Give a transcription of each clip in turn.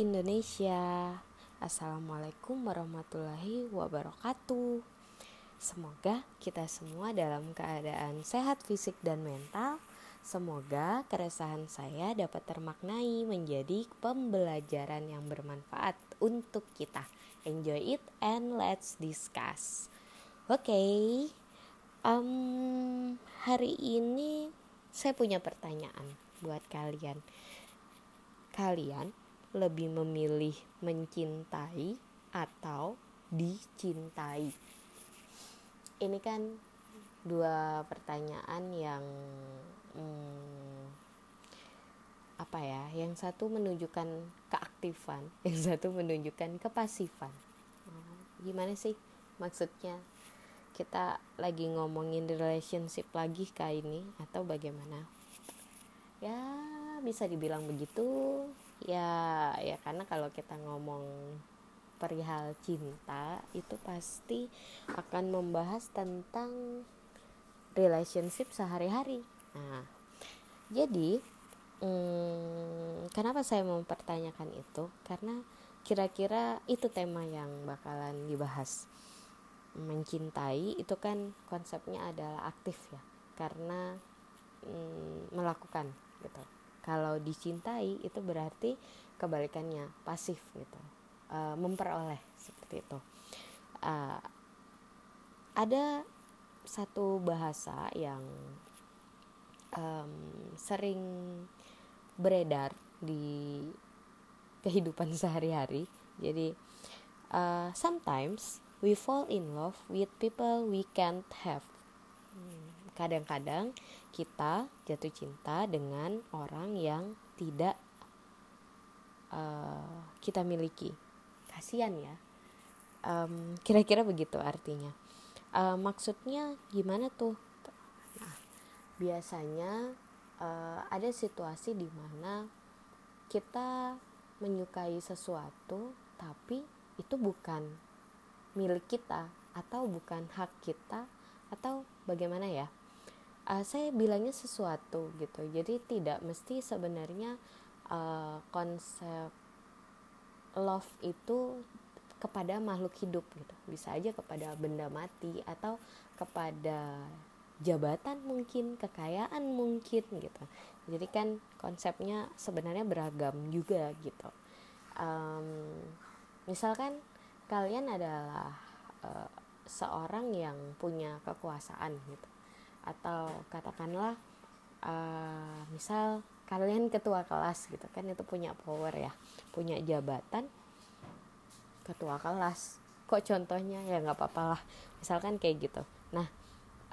Indonesia. Assalamualaikum warahmatullahi wabarakatuh. Semoga kita semua dalam keadaan sehat fisik dan mental. Semoga keresahan saya dapat termaknai menjadi pembelajaran yang bermanfaat untuk kita. Enjoy it and let's discuss. Oke, okay, um, hari ini saya punya pertanyaan buat kalian. Kalian lebih memilih mencintai atau dicintai? Ini kan dua pertanyaan yang hmm, apa ya? Yang satu menunjukkan keaktifan, yang satu menunjukkan kepasifan. Gimana sih maksudnya? Kita lagi ngomongin relationship lagi kayak ini atau bagaimana? Ya bisa dibilang begitu ya ya karena kalau kita ngomong perihal cinta itu pasti akan membahas tentang relationship sehari-hari. Nah jadi hmm, kenapa saya mempertanyakan itu? Karena kira-kira itu tema yang bakalan dibahas. Mencintai itu kan konsepnya adalah aktif ya karena hmm, melakukan gitu kalau dicintai itu berarti kebalikannya pasif gitu. Uh, memperoleh seperti itu. Uh, ada satu bahasa yang um, sering beredar di kehidupan sehari-hari. Jadi uh, sometimes we fall in love with people we can't have kadang-kadang kita jatuh cinta dengan orang yang tidak uh, kita miliki. Kasihan ya. Um, kira-kira begitu artinya. Uh, maksudnya gimana tuh? Nah, biasanya uh, ada situasi di mana kita menyukai sesuatu tapi itu bukan milik kita atau bukan hak kita atau bagaimana ya uh, saya bilangnya sesuatu gitu. Jadi tidak mesti sebenarnya uh, konsep love itu kepada makhluk hidup gitu. Bisa aja kepada benda mati atau kepada jabatan mungkin kekayaan mungkin gitu. Jadi kan konsepnya sebenarnya beragam juga gitu. Um, misalkan kalian adalah uh, seorang yang punya kekuasaan gitu atau katakanlah uh, misal kalian ketua kelas gitu kan itu punya power ya punya jabatan ketua kelas. Kok contohnya? Ya nggak apa-apa lah. Misalkan kayak gitu. Nah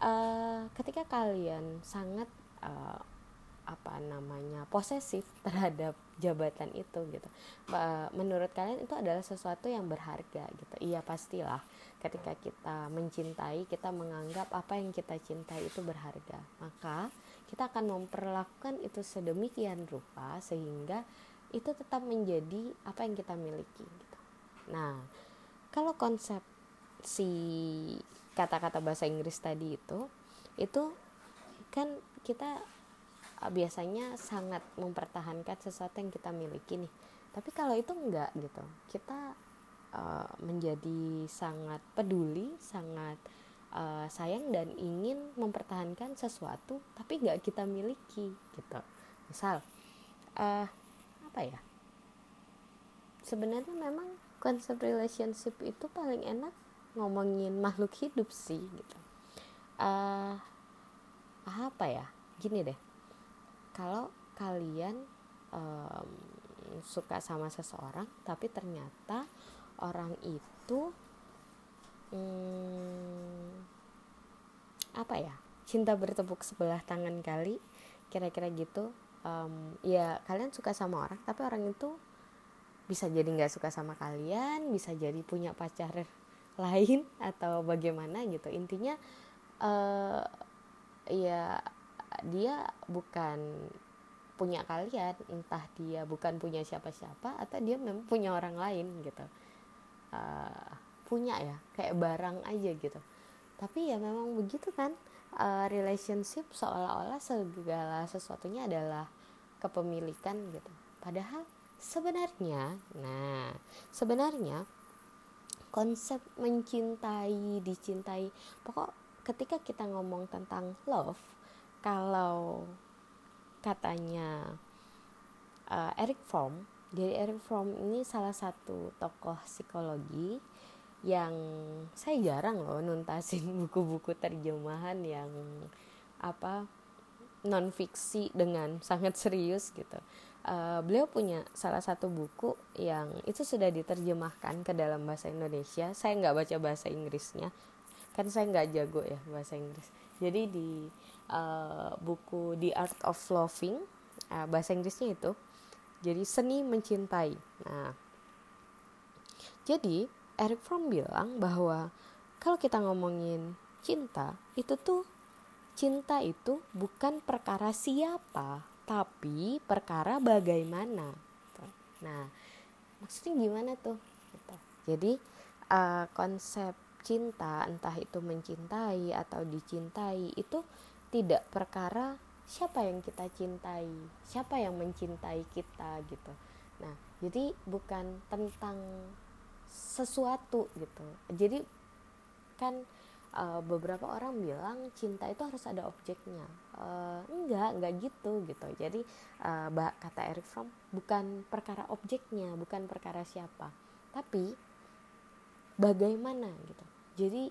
uh, ketika kalian sangat uh, apa namanya posesif terhadap jabatan itu gitu. Menurut kalian itu adalah sesuatu yang berharga gitu. Iya pastilah ketika kita mencintai kita menganggap apa yang kita cintai itu berharga maka kita akan memperlakukan itu sedemikian rupa sehingga itu tetap menjadi apa yang kita miliki gitu. Nah kalau konsep si kata-kata bahasa Inggris tadi itu itu kan kita Eh, biasanya sangat mempertahankan sesuatu yang kita miliki nih. Tapi kalau itu enggak gitu kita uh, menjadi sangat peduli sangat uh, sayang dan ingin mempertahankan sesuatu tapi enggak kita miliki gitu. Misal uh, apa ya? Sebenarnya memang konsep relationship itu paling enak ngomongin makhluk hidup sih gitu. Uh, apa ya? Gini deh kalau kalian um, suka sama seseorang tapi ternyata orang itu um, apa ya cinta bertepuk sebelah tangan kali kira-kira gitu um, ya kalian suka sama orang tapi orang itu bisa jadi nggak suka sama kalian bisa jadi punya pacar lain atau bagaimana gitu. Intinya uh, ya dia bukan punya kalian entah dia bukan punya siapa-siapa atau dia memang punya orang lain gitu. Uh, punya ya kayak barang aja gitu. Tapi ya memang begitu kan uh, relationship seolah-olah segala sesuatunya adalah kepemilikan gitu. Padahal sebenarnya nah sebenarnya konsep mencintai dicintai pokok ketika kita ngomong tentang love kalau katanya uh, Eric Fromm jadi Eric Fromm ini salah satu tokoh psikologi yang saya jarang loh nuntasin buku-buku terjemahan yang apa non fiksi dengan sangat serius gitu. Uh, beliau punya salah satu buku yang itu sudah diterjemahkan ke dalam bahasa Indonesia. Saya nggak baca bahasa Inggrisnya, kan saya nggak jago ya bahasa Inggris. Jadi di uh, buku The Art of Loving, uh, bahasa Inggrisnya itu, jadi seni mencintai. Nah, jadi Eric Fromm bilang bahwa kalau kita ngomongin cinta itu tuh cinta itu bukan perkara siapa, tapi perkara bagaimana. Nah, maksudnya gimana tuh? Gitu. Jadi uh, konsep cinta, entah itu mencintai atau dicintai, itu tidak perkara siapa yang kita cintai, siapa yang mencintai kita gitu. Nah, jadi bukan tentang sesuatu gitu. Jadi kan uh, beberapa orang bilang cinta itu harus ada objeknya uh, enggak enggak gitu gitu jadi uh, kata Eric Fromm bukan perkara objeknya bukan perkara siapa tapi bagaimana gitu jadi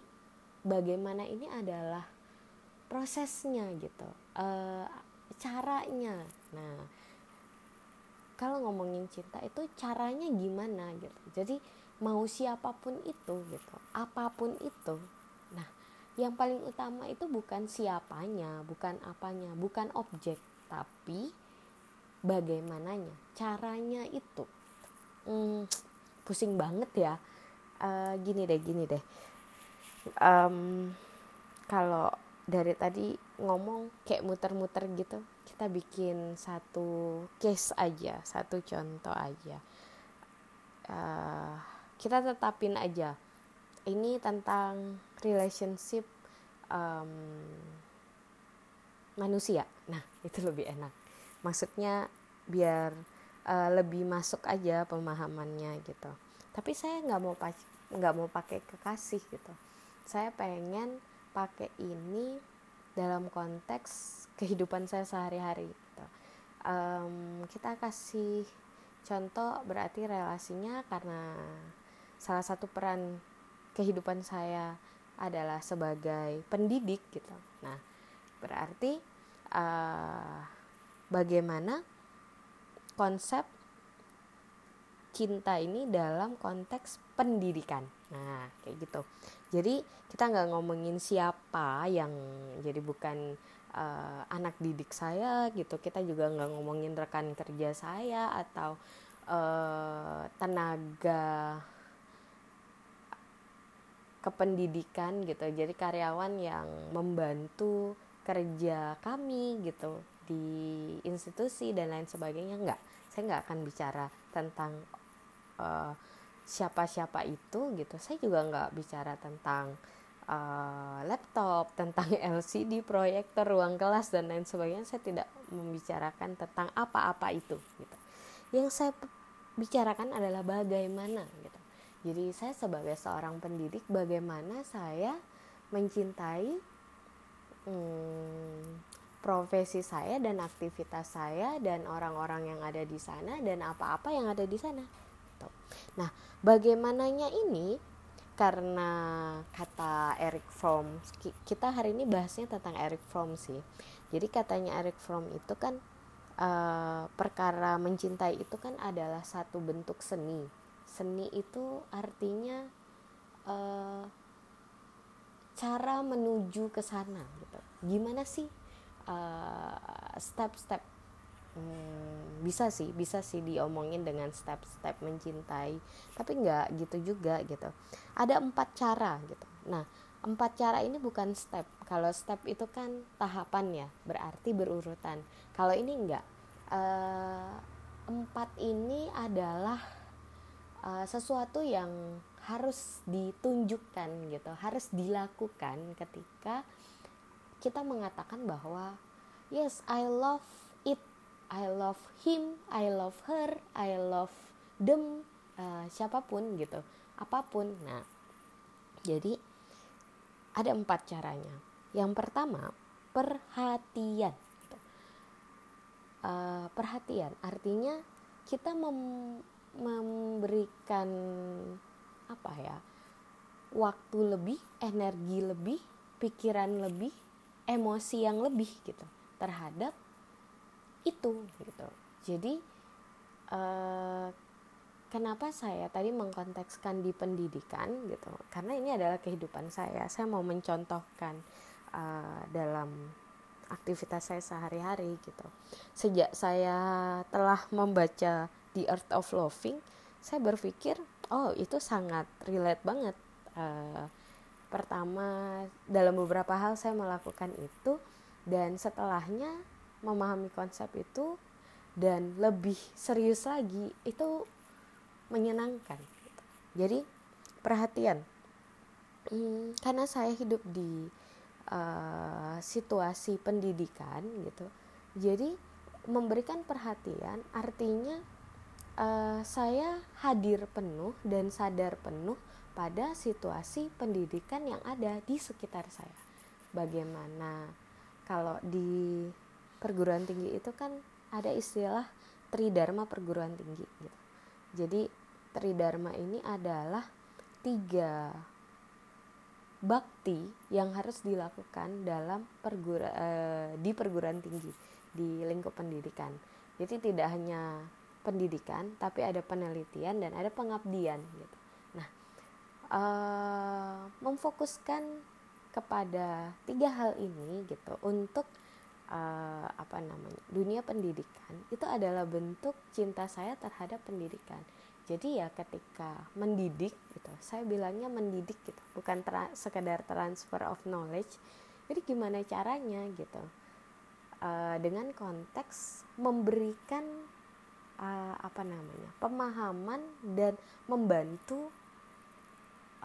bagaimana ini adalah prosesnya gitu uh, caranya nah kalau ngomongin cinta itu caranya gimana gitu jadi mau siapa pun itu gitu apa pun itu yang paling utama itu bukan siapanya, bukan apanya, bukan objek, tapi bagaimananya, caranya itu. Hmm, pusing banget ya. Uh, gini deh, gini deh. Um, kalau dari tadi ngomong kayak muter-muter gitu, kita bikin satu case aja, satu contoh aja. Uh, kita tetapin aja ini tentang relationship um, manusia. Nah, itu lebih enak. Maksudnya biar uh, lebih masuk aja pemahamannya gitu. Tapi saya nggak mau nggak mau pakai kekasih gitu. Saya pengen pakai ini dalam konteks kehidupan saya sehari-hari. Gitu. Um, kita kasih contoh berarti relasinya karena salah satu peran kehidupan saya adalah sebagai pendidik gitu. Nah, berarti uh, bagaimana konsep cinta ini dalam konteks pendidikan. Nah, kayak gitu. Jadi kita nggak ngomongin siapa yang jadi bukan uh, anak didik saya gitu. Kita juga nggak ngomongin rekan kerja saya atau uh, tenaga kependidikan gitu jadi karyawan yang membantu kerja kami gitu di institusi dan lain sebagainya enggak saya nggak akan bicara tentang uh, siapa-siapa itu gitu. Saya juga nggak bicara tentang uh, laptop tentang LCD proyektor ruang kelas dan lain sebagainya. Saya tidak membicarakan tentang apa-apa itu gitu. Yang saya bicarakan adalah bagaimana gitu. Jadi saya sebagai seorang pendidik bagaimana saya mencintai hmm, profesi saya dan aktivitas saya dan orang-orang yang ada di sana dan apa-apa yang ada di sana. Nah, bagaimananya ini karena kata Eric Fromm kita hari ini bahasnya tentang Eric Fromm sih. Jadi katanya Eric Fromm itu kan uh, perkara mencintai itu kan adalah satu bentuk seni seni itu artinya uh, cara menuju ke sana gitu gimana sih uh, step-step hmm, bisa sih bisa sih diomongin dengan step-step mencintai tapi nggak gitu juga gitu. Ada empat cara gitu. Nah empat cara ini bukan step. Kalau step itu kan tahapan ya berarti berurutan. Kalau ini enggak uh, empat ini adalah uh, sesuatu yang harus ditunjukkan gitu, harus dilakukan ketika kita mengatakan bahwa yes I love I love him I love her I love them uh, siapa pun gitu apa pun. Nah jadi ada empat caranya. Yang pertama perhatian. Uh, perhatian artinya kita mem memberikan apa ya waktu lebih energi lebih pikiran lebih emosi yang lebih gitu terhadap itu gitu. Jadi uh, kenapa saya tadi mengkontekskan di pendidikan gitu. Karena ini adalah kehidupan saya. Saya mau mencontohkan uh, dalam aktivitas saya sehari-hari gitu. Sejak saya telah membaca The Art of Loving saya berpikir oh itu sangat relate banget. Uh, pertama dalam beberapa hal saya melakukan itu dan setelahnya memahami konsep itu dan lebih serius lagi itu menyenangkan jadi perhatian. Hmm, karena saya hidup di uh, situasi pendidikan gitu. Jadi memberikan perhatian artinya uh, saya hadir penuh dan sadar penuh pada situasi pendidikan yang ada di sekitar saya. Bagaimana kalau di perguruan tinggi itu kan ada istilah tridharma perguruan tinggi gitu jadi Tridharma ini adalah tiga bakti yang harus dilakukan dalam pergura, eh, di perguruan tinggi di lingkup pendidikan. Jadi tidak hanya pendidikan, tapi ada penelitian dan ada pengabdian. Gitu. Nah, eh, memfokuskan kepada tiga hal ini gitu untuk uh, apa namanya dunia pendidikan itu adalah bentuk cinta saya terhadap pendidikan. Jadi ya ketika mendidik gitu saya bilangnya mendidik gitu bukan tra sekedar transfer of knowledge. Jadi gimana caranya gitu? Uh, dengan konteks memberikan uh, apa namanya pemahaman dan membantu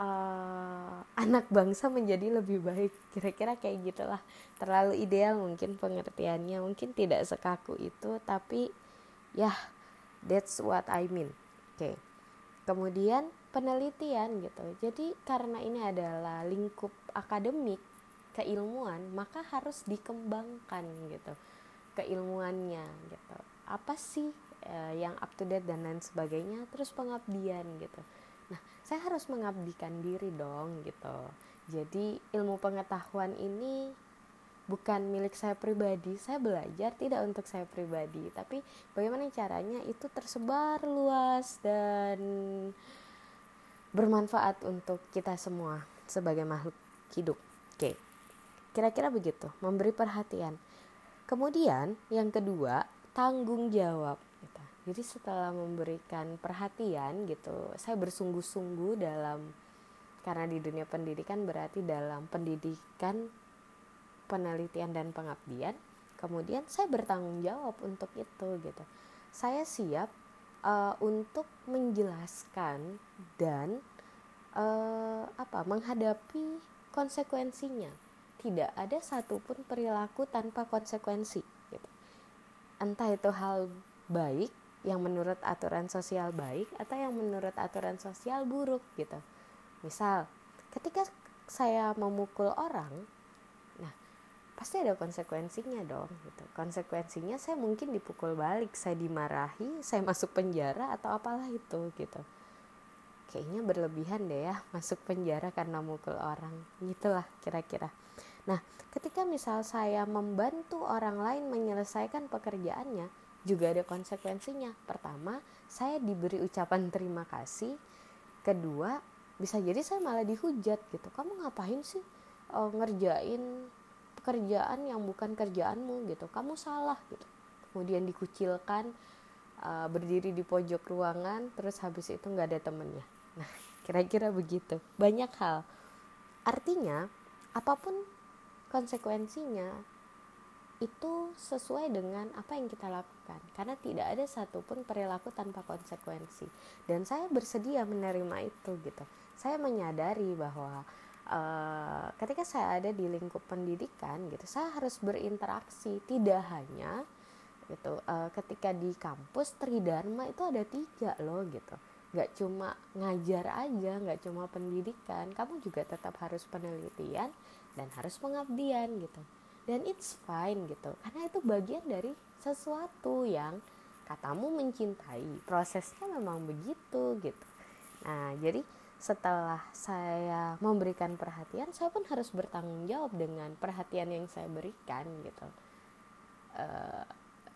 uh, anak bangsa menjadi lebih baik. Kira-kira kayak gitulah. Terlalu ideal mungkin pengertiannya. Mungkin tidak sekaku itu tapi ya yeah, that's what I mean. Oke. Okay. kemudian penelitian gitu. Jadi karena ini adalah lingkup akademik keilmuan maka harus dikembangkan gitu. Keilmuannya gitu. Apa sih uh, yang up to date dan lain sebagainya? Terus pengabdian gitu Nah, saya harus mengabdikan diri dong gitu. Jadi ilmu pengetahuan ini bukan milik saya pribadi. Saya belajar tidak untuk saya pribadi, tapi bagaimana caranya itu tersebar luas dan bermanfaat untuk kita semua sebagai makhluk hidup. Oke. Kira-kira begitu, memberi perhatian. Kemudian yang kedua, tanggung jawab jadi setelah memberikan perhatian gitu saya bersungguh-sungguh dalam karena di dunia pendidikan berarti dalam pendidikan penelitian dan pengabdian kemudian saya bertanggung jawab untuk itu gitu saya siap uh, untuk menjelaskan dan uh, apa menghadapi konsekuensinya tidak ada satupun perilaku tanpa konsekuensi gitu. entah itu hal baik yang menurut aturan sosial baik atau yang menurut aturan sosial buruk gitu. Misal, ketika saya memukul orang, nah pasti ada konsekuensinya dong gitu. Konsekuensinya saya mungkin dipukul balik, saya dimarahi, saya masuk penjara atau apalah itu gitu. Kayaknya berlebihan deh ya masuk penjara karena mukul orang. Gitulah kira-kira. Nah, ketika misal saya membantu orang lain menyelesaikan pekerjaannya, juga ada konsekuensinya. Pertama, saya diberi ucapan terima kasih. Kedua, bisa jadi saya malah dihujat gitu. Kamu ngapain sih uh, ngerjain pekerjaan yang bukan kerjaanmu gitu? Kamu salah gitu. Kemudian dikucilkan, uh, berdiri di pojok ruangan, terus habis itu nggak ada temennya. Nah, kira-kira begitu. Banyak hal. Artinya, apa pun konsekuensinya, itu sesuai dengan apa yang kita lakukan. Karena tidak ada satupun perilaku tanpa konsekuensi. Dan saya bersedia menerima itu gitu. Saya menyadari bahwa uh, ketika saya ada di lingkup pendidikan gitu saya harus berinteraksi. Tidak hanya gitu uh, ketika di kampus tridharma itu ada tiga loh gitu. Nggak cuma ngajar aja nggak cuma pendidikan. Kamu juga tetap harus penelitian dan harus pengabdian gitu dan it's fine gitu. Karena itu bagian dari sesuatu yang katamu mencintai. Prosesnya memang begitu gitu. Nah jadi setelah saya memberikan perhatian saya pun harus bertanggung jawab dengan perhatian yang saya berikan gitu. Uh,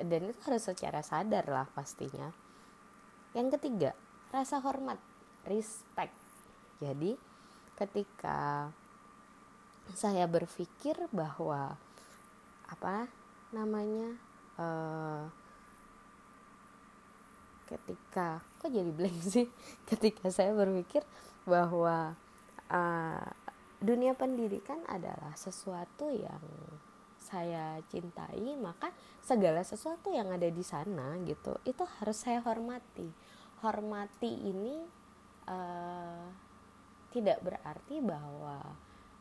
dan itu harus secara sadar lah pastinya. Yang ketiga rasa hormat respect. Jadi ketika saya berpikir bahwa apa namanya uh, ketika kok jadi blank sih? Ketika saya berpikir bahwa uh, dunia pendidikan adalah sesuatu yang saya cintai maka segala sesuatu yang ada di sana gitu itu harus saya hormati. Hormati ini uh, tidak berarti bahwa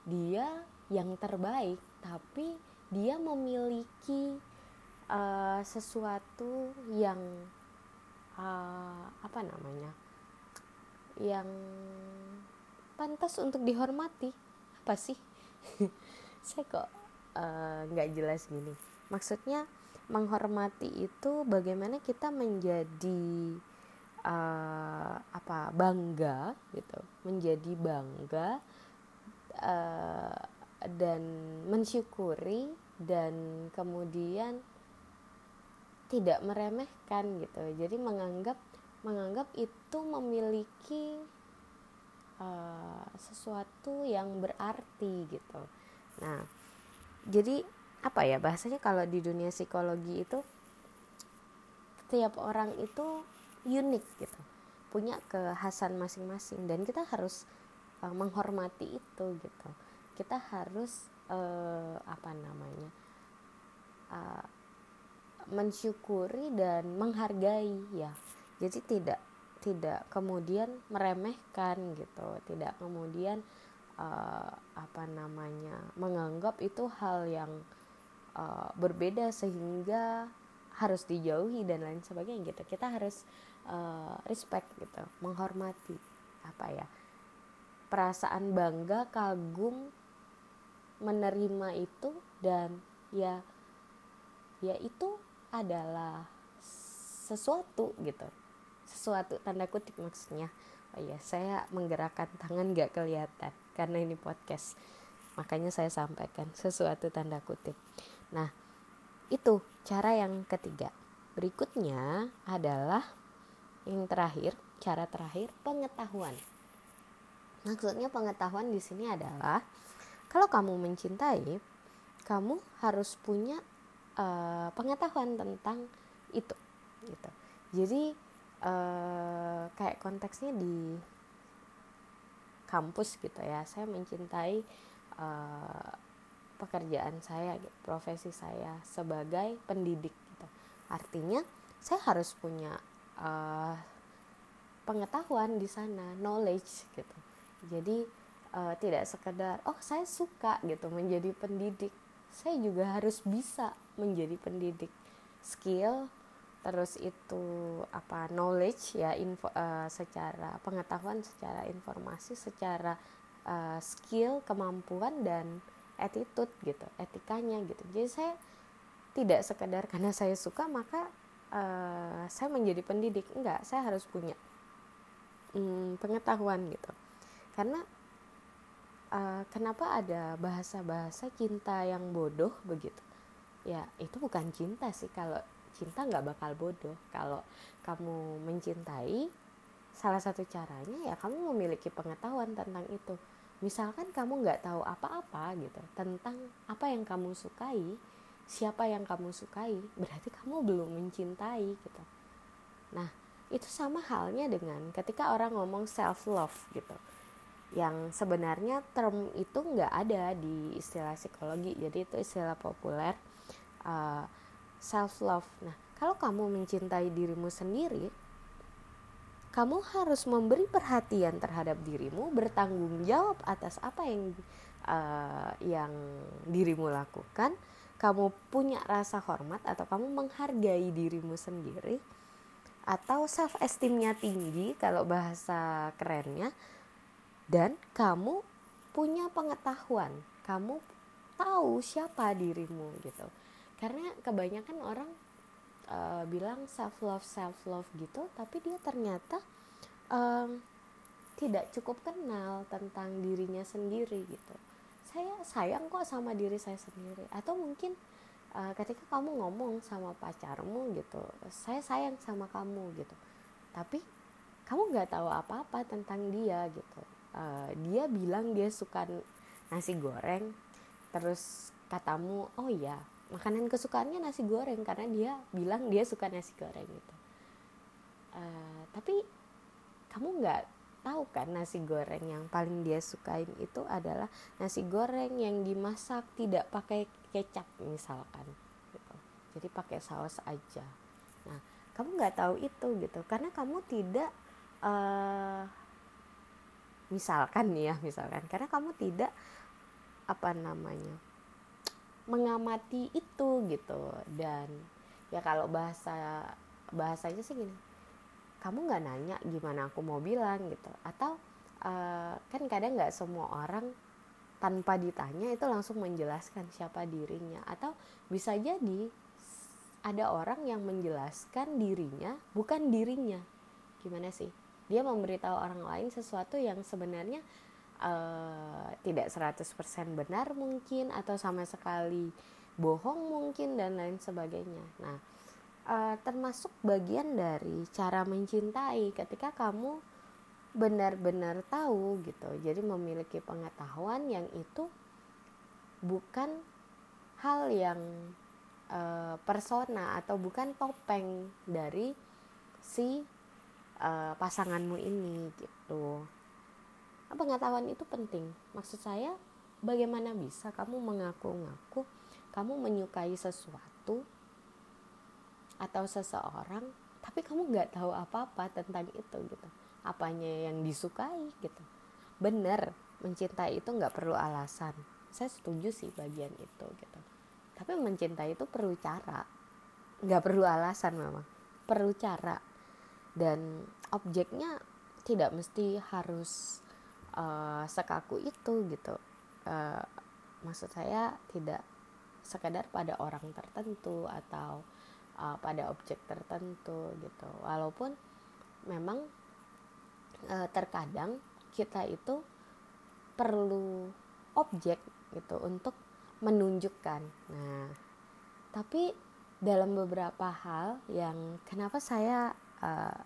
dia yang terbaik tapi dia memiliki uh, sesuatu yang uh, apa namanya yang pantas untuk dihormati. Apa sih? Saya kok nggak uh, jelas gini. Maksudnya menghormati itu bagaimana kita menjadi uh, apa bangga gitu. Menjadi bangga uh, dan mensyukuri dan kemudian tidak meremehkan gitu. Jadi menganggap menganggap itu memiliki uh, sesuatu yang berarti gitu. Nah jadi apa ya bahasanya kalau di dunia psikologi itu setiap orang itu unik gitu. Punya kekhasan masing-masing. Dan kita harus uh, menghormati itu gitu. Kita harus uh, apa namanya uh, mensyukuri dan menghargai ya. Jadi tidak tidak kemudian meremehkan gitu. Tidak kemudian uh, apa namanya menganggap itu hal yang uh, berbeda sehingga harus dijauhi dan lain sebagainya gitu. Kita harus uh, respect gitu menghormati apa ya perasaan bangga kagum menerima itu dan ya ya itu adalah sesuatu gitu. Sesuatu tanda kutip maksudnya. Oh iya saya menggerakkan tangan gak kelihatan karena ini podcast. Makanya saya sampaikan sesuatu tanda kutip. Nah itu cara yang ketiga. Berikutnya adalah yang terakhir cara terakhir pengetahuan. Maksudnya pengetahuan di sini adalah kalau kamu mencintai kamu harus punya uh, pengetahuan tentang itu gitu. Jadi uh, kayak konteksnya di kampus gitu ya. Saya mencintai uh, pekerjaan saya gitu, profesi saya sebagai pendidik gitu. Artinya saya harus punya uh, pengetahuan di sana knowledge gitu. Jadi uh, tidak sekedar oh saya suka gitu menjadi pendidik. Saya juga harus bisa menjadi pendidik. Skill terus itu apa knowledge ya info uh, secara pengetahuan secara informasi secara uh, skill kemampuan dan attitude gitu etikanya gitu. Jadi saya tidak sekedar karena saya suka maka uh, saya menjadi pendidik. Enggak saya harus punya um, pengetahuan gitu. Karena uh, kenapa ada bahasa-bahasa cinta yang bodoh begitu? Ya itu bukan cinta sih. Kalau cinta nggak bakal bodoh. Kalau kamu mencintai salah satu caranya ya kamu memiliki pengetahuan tentang itu. Misalkan kamu nggak tahu apa-apa gitu tentang apa yang kamu sukai siapa yang kamu sukai berarti kamu belum mencintai gitu. Nah itu sama halnya dengan ketika orang ngomong self love gitu yang sebenarnya term itu nggak ada di istilah psikologi jadi itu istilah populer uh, self love. Nah, kalau kamu mencintai dirimu sendiri, kamu harus memberi perhatian terhadap dirimu, bertanggung jawab atas apa yang uh, yang dirimu lakukan. kamu punya rasa hormat atau kamu menghargai dirimu sendiri atau self esteemnya tinggi kalau bahasa kerennya dan kamu punya pengetahuan. Kamu tahu siapa dirimu gitu. Karena kebanyakan orang uh, bilang self love self love gitu. Tapi dia ternyata um, tidak cukup kenal tentang dirinya sendiri gitu. Saya sayang kok sama diri saya sendiri. Atau mungkin uh, ketika kamu ngomong sama pacarmu gitu saya sayang sama kamu gitu. Tapi kamu nggak tahu apa-apa tentang dia gitu uh, dia bilang dia suka nasi goreng terus katamu oh iya makanan kesukaannya nasi goreng karena dia bilang dia suka nasi goreng gitu uh, tapi kamu nggak tahu kan nasi goreng yang paling dia sukain itu adalah nasi goreng yang dimasak tidak pakai kecap misalkan gitu. jadi pakai saus aja nah kamu nggak tahu itu gitu karena kamu tidak uh, misalkan ya misalkan. Karena kamu tidak apa namanya mengamati itu gitu. Dan ya kalau bahasa bahasanya sih gini kamu nggak nanya gimana aku mau bilang gitu. Atau uh, kan kadang nggak semua orang tanpa ditanya itu langsung menjelaskan siapa dirinya. Atau bisa jadi ada orang yang menjelaskan dirinya bukan dirinya. Gimana sih dia memberitahu orang lain sesuatu yang sebenarnya uh, tidak 100% benar mungkin atau sama sekali bohong mungkin dan lain sebagainya. Nah uh, termasuk bagian dari cara mencintai ketika kamu benar-benar tahu gitu. Jadi memiliki pengetahuan yang itu bukan hal yang uh, persona atau bukan topeng dari si uh, pasanganmu ini gitu. Pengetahuan itu penting? Maksud saya bagaimana bisa kamu mengaku-ngaku kamu menyukai sesuatu atau seseorang tapi kamu nggak tahu apa-apa tentang itu gitu. Apanya yang disukai gitu. Bener mencintai itu nggak perlu alasan. Saya setuju sih bagian itu gitu. Tapi mencintai itu perlu cara. Nggak perlu alasan memang perlu cara dan objeknya tidak mesti harus uh, sekaku itu gitu. Uh, maksud saya tidak sekadar pada orang tertentu atau uh, pada objek tertentu gitu. Walaupun memang uh, terkadang kita itu perlu objek gitu untuk menunjukkan. Nah tapi dalam beberapa hal yang kenapa saya uh,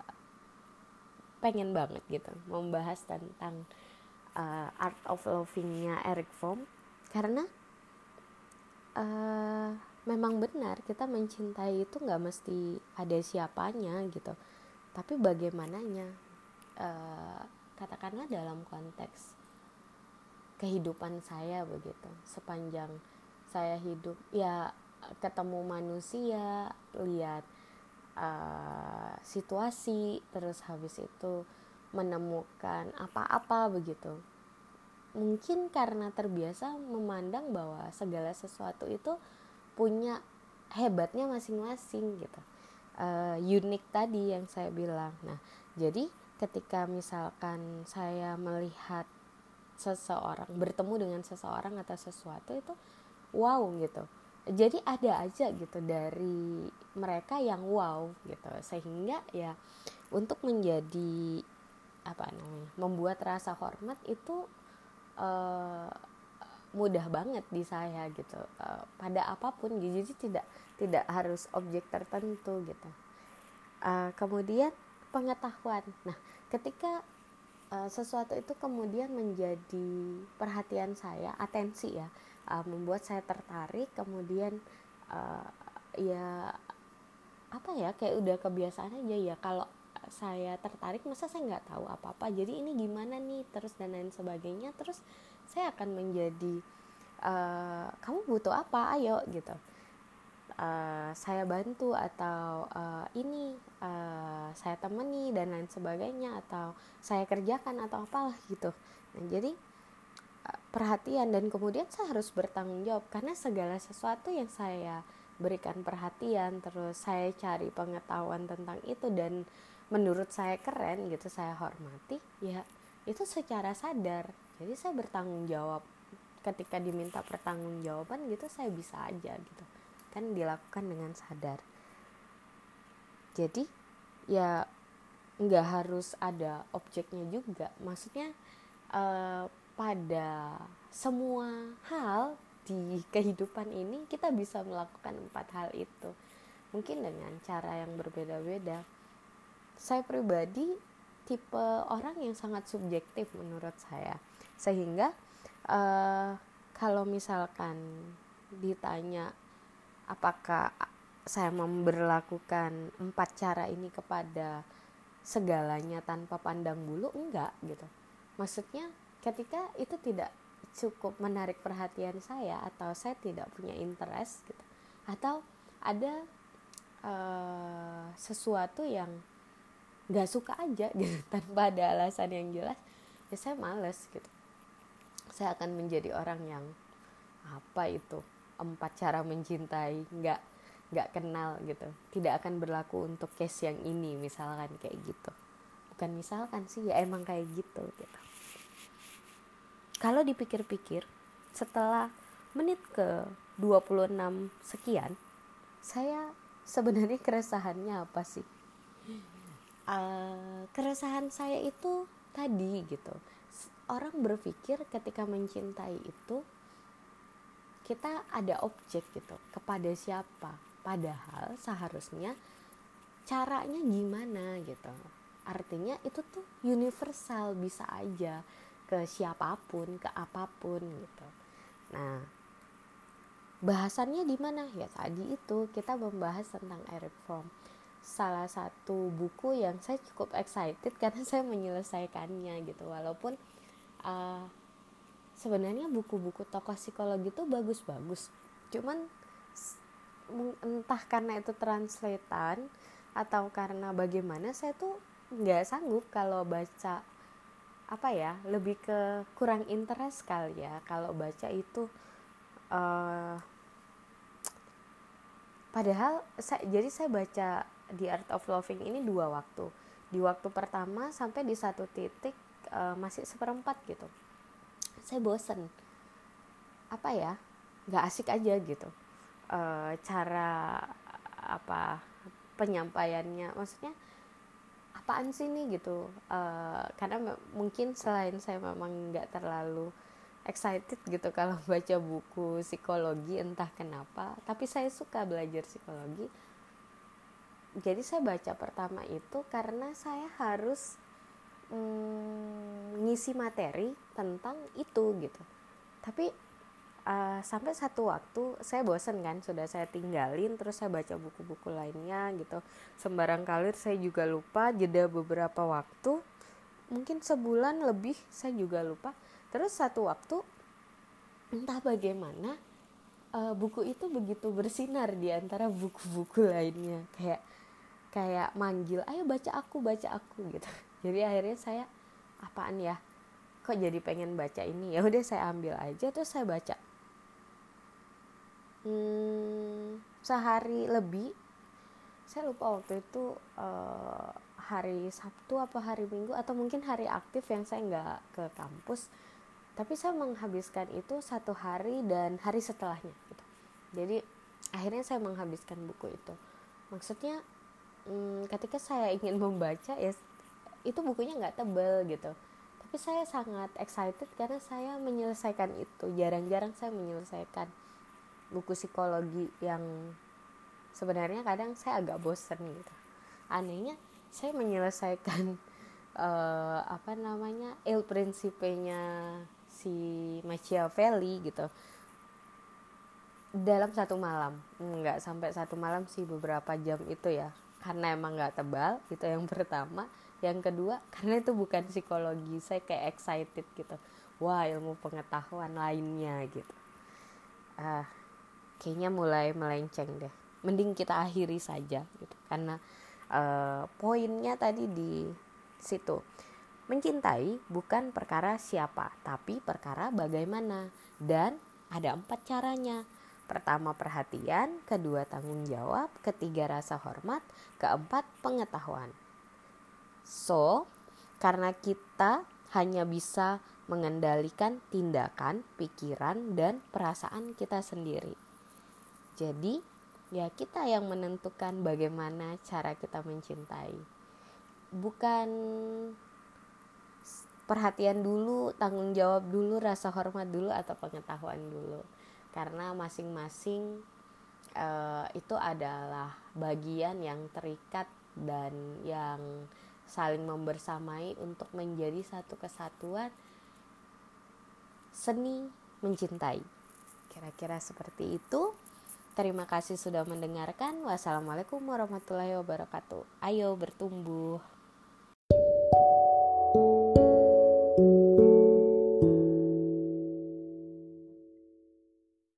pengen banget gitu membahas tentang uh, art of lovingnya Eric Fromm. Karena uh, memang benar kita mencintai itu nggak mesti ada siapanya gitu. Tapi bagaimananya uh, katakanlah dalam konteks kehidupan saya begitu. Sepanjang saya hidup ya ketemu manusia lihat uh, situasi terus habis itu menemukan apa-apa begitu. Mungkin karena terbiasa memandang bahwa segala sesuatu itu punya hebatnya masing-masing gitu. Uh, unik tadi yang saya bilang. Nah jadi ketika misalkan saya melihat seseorang bertemu dengan seseorang atau sesuatu itu wow gitu jadi ada aja gitu dari mereka yang wow gitu. Sehingga ya untuk menjadi apa namanya membuat rasa hormat itu uh, mudah banget di saya gitu. Uh, pada apa pun jadi tidak tidak harus objek tertentu gitu. Uh, kemudian pengetahuan. Nah ketika uh, sesuatu itu kemudian menjadi perhatian saya atensi ya uh, membuat saya tertarik kemudian uh, ya apa ya kayak udah kebiasaan aja ya kalau saya tertarik masa saya nggak tahu apa apa jadi ini gimana nih? Terus dan lain sebagainya terus saya akan menjadi uh, kamu butuh apa? Ayo gitu. Uh, saya bantu atau uh, ini uh, saya temani dan lain sebagainya atau saya kerjakan atau apalah gitu. Nah jadi perhatian dan kemudian saya harus bertanggung jawab karena segala sesuatu yang saya berikan perhatian terus saya cari pengetahuan tentang itu dan menurut saya keren gitu saya hormati ya itu secara sadar. Jadi saya bertanggung jawab. Ketika diminta pertanggungjawaban gitu saya bisa aja gitu. Kan dilakukan dengan sadar. Jadi ya nggak harus ada objeknya juga. Maksudnya uh, pada semua hal di kehidupan ini kita bisa melakukan empat hal itu. Mungkin dengan cara yang berbeda-beda. Saya pribadi tipe orang yang sangat subjektif menurut saya. Sehingga uh, kalau misalkan ditanya apakah saya memberlakukan empat cara ini kepada segalanya tanpa pandang bulu enggak gitu. Maksudnya ketika itu tidak cukup menarik perhatian saya atau saya tidak punya interest gitu atau ada uh, sesuatu yang nggak suka aja gitu tanpa ada alasan yang jelas ya saya males gitu. Saya akan menjadi orang yang apa itu empat cara mencintai nggak nggak kenal gitu. Tidak akan berlaku untuk case yang ini misalkan kayak gitu. Bukan misalkan sih ya emang kayak gitu gitu kalau dipikir-pikir setelah menit ke 26 sekian saya sebenarnya keresahannya apa sih? Uh, keresahan saya itu tadi gitu. Orang berpikir ketika mencintai itu kita ada objek gitu kepada siapa. Padahal seharusnya caranya gimana gitu. Artinya itu tuh universal bisa aja ke siapa pun ke apa pun gitu. Nah bahasannya di mana? Ya tadi itu kita membahas tentang Eric Fromm salah satu buku yang saya cukup excited karena saya menyelesaikannya gitu. Walaupun uh, sebenarnya buku-buku tokoh psikologi itu bagus-bagus. Cuman entah karena itu translatean atau karena bagaimana saya tuh nggak sanggup kalau baca apa ya lebih ke kurang interest kali ya. Kalau baca itu uh, padahal saya, jadi saya baca The Art of Loving ini dua waktu. Di waktu pertama sampai di satu titik uh, masih seperempat gitu. Saya bosen. Apa ya nggak asik aja gitu. Uh, cara apa penyampaiannya. Maksudnya apaan sih nih gitu. Uh, karena mungkin selain saya memang nggak terlalu excited gitu kalau baca buku psikologi entah kenapa tapi saya suka belajar psikologi. Jadi saya baca pertama itu karena saya harus mm, ngisi materi tentang itu gitu. Tapi uh, sampai satu waktu saya bosen kan sudah saya tinggalin terus saya baca buku-buku lainnya gitu. Sembarang kalir saya juga lupa jeda beberapa waktu. Mungkin sebulan lebih saya juga lupa. Terus satu waktu entah bagaimana uh, buku itu begitu bersinar di antara buku-buku lainnya. Kayak kayak manggil ayo baca aku baca aku gitu. Jadi akhirnya saya apaan ya? Kok jadi pengen baca ini? Ya udah saya ambil aja terus saya baca hmm, sehari lebih. Saya lupa waktu itu uh, hari Sabtu apa hari Minggu atau mungkin hari aktif yang saya nggak ke kampus. Tapi saya menghabiskan itu satu hari dan hari setelahnya gitu. Jadi akhirnya saya menghabiskan buku itu. Maksudnya hmm, ketika saya ingin membaca ya itu bukunya nggak tebel gitu. Tapi saya sangat excited karena saya menyelesaikan itu. Jarang-jarang saya menyelesaikan buku psikologi yang sebenarnya kadang saya agak bosen gitu. Anehnya saya menyelesaikan uh, apa namanya il principe-nya si Machiavelli gitu dalam satu malam. Nggak sampai satu malam sih beberapa jam itu ya. Karena emang nggak tebal itu yang pertama. Yang kedua karena itu bukan psikologi saya kayak excited gitu. Wah ilmu pengetahuan lainnya gitu. Uh, kayaknya mulai melenceng deh mending kita akhiri saja gitu karena uh, poinnya tadi di situ Mencintai bukan perkara siapa, tapi perkara bagaimana. Dan ada empat caranya. Pertama perhatian, kedua tanggung jawab, ketiga rasa hormat, keempat pengetahuan. So, karena kita hanya bisa mengendalikan tindakan, pikiran, dan perasaan kita sendiri. Jadi, ya kita yang menentukan bagaimana cara kita mencintai. Bukan perhatian dulu, tanggung jawab dulu, rasa hormat dulu atau pengetahuan dulu. Karena masing-masing uh, itu adalah bagian yang terikat dan yang saling membersamai untuk menjadi satu kesatuan seni mencintai. Kira-kira seperti itu. Terima kasih sudah mendengarkan. Wassalamualaikum warahmatullahi wabarakatuh. Ayo bertumbuh.